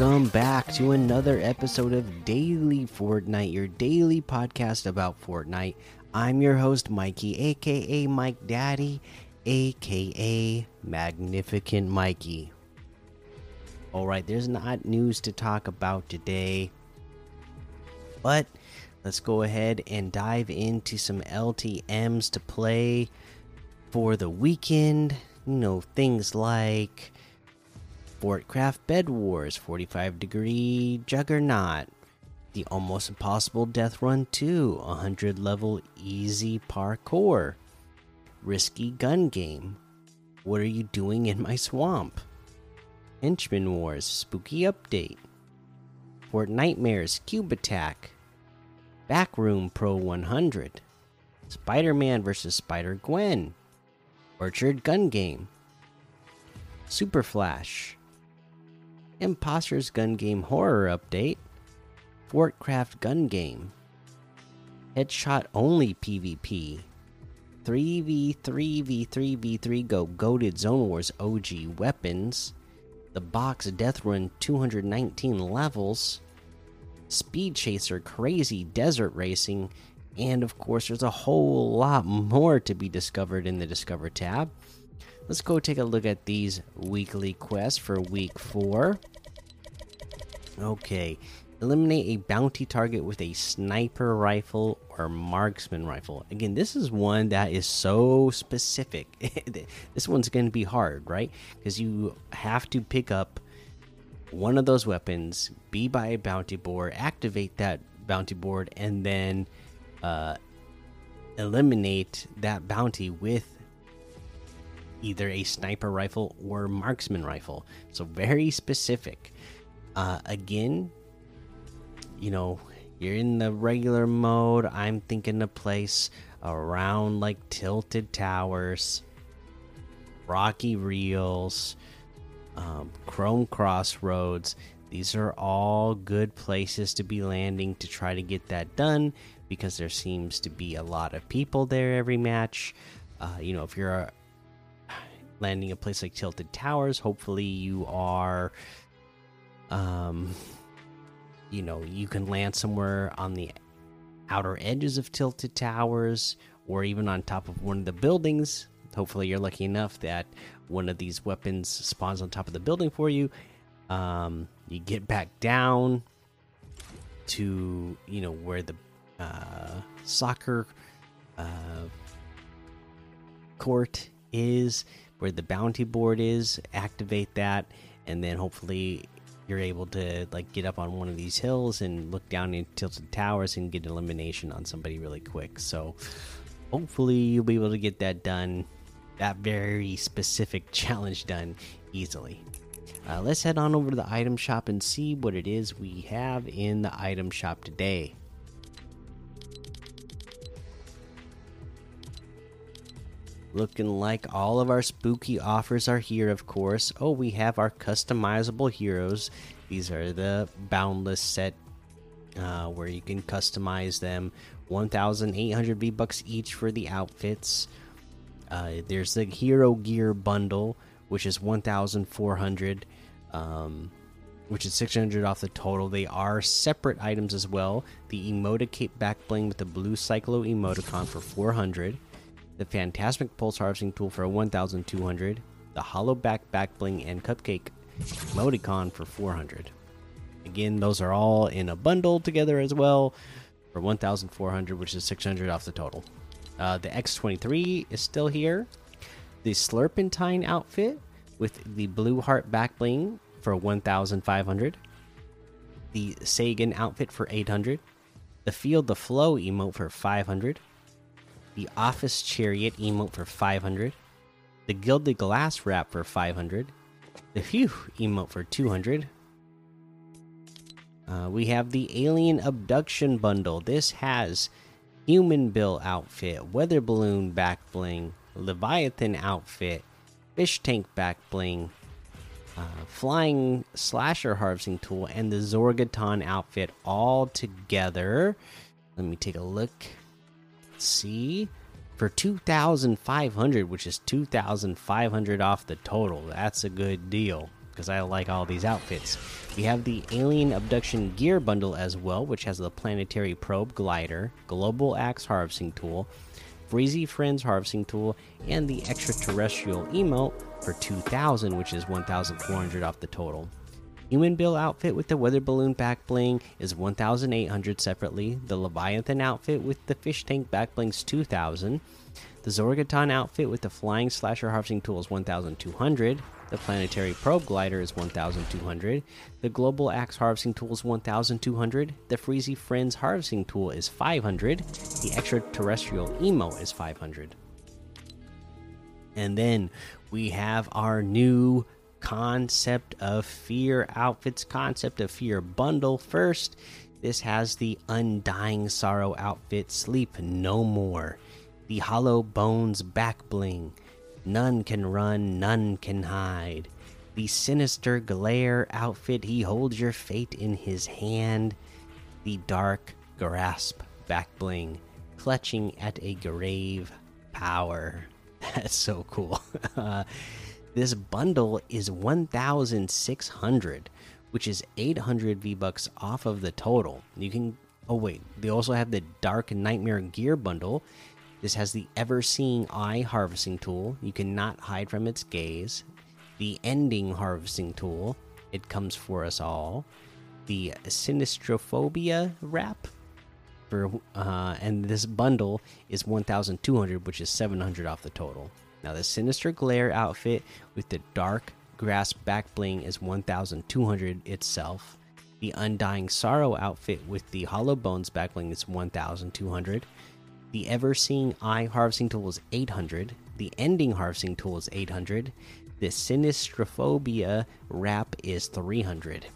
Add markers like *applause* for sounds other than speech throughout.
Welcome back to another episode of Daily Fortnite, your daily podcast about Fortnite. I'm your host, Mikey, aka Mike Daddy, aka Magnificent Mikey. Alright, there's not news to talk about today, but let's go ahead and dive into some LTMs to play for the weekend. You know, things like Fortcraft Bed Wars, 45 Degree Juggernaut, The Almost Impossible Death Run 2, 100 level easy parkour, Risky Gun Game, What Are You Doing in My Swamp, Henchman Wars, Spooky Update, Fort Nightmares, Cube Attack, Backroom Pro 100, Spider Man vs. Spider Gwen, Orchard Gun Game, Super Flash, Imposter's Gun Game Horror Update, Fortcraft Gun Game, Headshot Only PvP, 3v3v3v3 Go Goated Zone Wars OG Weapons, The Box Death Run 219 levels, Speed Chaser Crazy Desert Racing, and of course, there's a whole lot more to be discovered in the Discover tab. Let's go take a look at these weekly quests for week four. Okay, eliminate a bounty target with a sniper rifle or marksman rifle. Again, this is one that is so specific. *laughs* this one's going to be hard, right? Because you have to pick up one of those weapons, be by a bounty board, activate that bounty board, and then uh, eliminate that bounty with either a sniper rifle or marksman rifle. So very specific. Uh, again, you know, you're in the regular mode. I'm thinking a place around like Tilted Towers, Rocky Reels, um, Chrome Crossroads. These are all good places to be landing to try to get that done because there seems to be a lot of people there every match. Uh, you know, if you're landing a place like Tilted Towers, hopefully you are, um, you know, you can land somewhere on the outer edges of Tilted Towers or even on top of one of the buildings. Hopefully, you're lucky enough that one of these weapons spawns on top of the building for you. Um, you get back down to you know where the uh, soccer uh, court is where the bounty board is activate that and then hopefully you're able to like get up on one of these hills and look down into tilted towers and get elimination on somebody really quick. So hopefully you'll be able to get that done that very specific *laughs* challenge done easily. Uh, let's head on over to the item shop and see what it is we have in the item shop today Looking like all of our spooky offers are here, of course. Oh, we have our customizable heroes. These are the Boundless set uh, where you can customize them. 1,800 V bucks each for the outfits. Uh, there's the Hero Gear bundle, which is 1,400, um, which is 600 off the total. They are separate items as well. The Emoticate back bling with the blue Cyclo emoticon for 400 the Phantasmic Pulse Harvesting Tool for 1200, the Hollow Back Back Bling and Cupcake Emoticon for 400. Again, those are all in a bundle together as well for 1400, which is 600 off the total. Uh, the X23 is still here. The Slurpentine outfit with the Blue Heart Back Bling for 1500. The Sagan outfit for 800. The Feel the Flow emote for 500 the Office Chariot emote for 500, the Gilded Glass Wrap for 500, the Phew emote for 200. Uh, we have the Alien Abduction Bundle. This has Human Bill outfit, Weather Balloon back bling, Leviathan outfit, Fish Tank back bling, uh, Flying Slasher Harvesting Tool, and the Zorgoton outfit all together. Let me take a look see for 2500 which is 2500 off the total that's a good deal because I like all these outfits. We have the Alien Abduction Gear Bundle as well, which has the Planetary Probe Glider, Global Axe Harvesting Tool, Breezy Friends Harvesting Tool, and the Extraterrestrial Emote for 2000, which is 1400 off the total. Human Bill outfit with the weather balloon back bling is 1,800 separately. The Leviathan outfit with the fish tank back bling is 2,000. The Zorgoton outfit with the flying slasher harvesting tool is 1,200. The planetary probe glider is 1,200. The global axe harvesting tool is 1,200. The Freezy Friends harvesting tool is 500. The extraterrestrial emo is 500. And then we have our new concept of fear outfits concept of fear bundle. First this has the undying sorrow outfit sleep no more. The hollow bones back bling. None can run none can hide. The sinister glare outfit he holds your fate in his hand. The dark grasp back bling clutching at a grave power. *laughs* That's so cool. *laughs* Uh, this bundle is 1600 which is 800 v bucks off of the total. You can oh wait they also have the dark nightmare gear bundle. This has the ever seeing eye harvesting tool. You cannot hide from its gaze. The ending harvesting tool it comes for us all. The sinistrophobia wrap for uh, and this bundle is 1200 which is 700 off the total now, the Sinister Glare outfit with the Dark Grasp back bling is 1200 itself. The Undying Sorrow outfit with the Hollow Bones back bling is 1200. The Ever Seeing Eye Harvesting Tool is 800. The Ending Harvesting Tool is 800. The Sinistrophobia wrap is 300.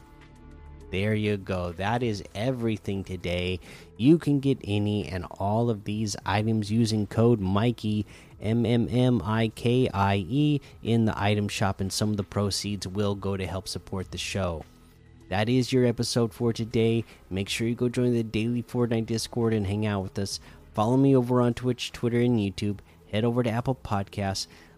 There you go. That is everything today. You can get any and all of these items using code Mikey M M M I K I E in the item shop, and some of the proceeds will go to help support the show. That is your episode for today. Make sure you go join the daily Fortnite Discord and hang out with us. Follow me over on Twitch, Twitter, and YouTube. Head over to Apple Podcasts,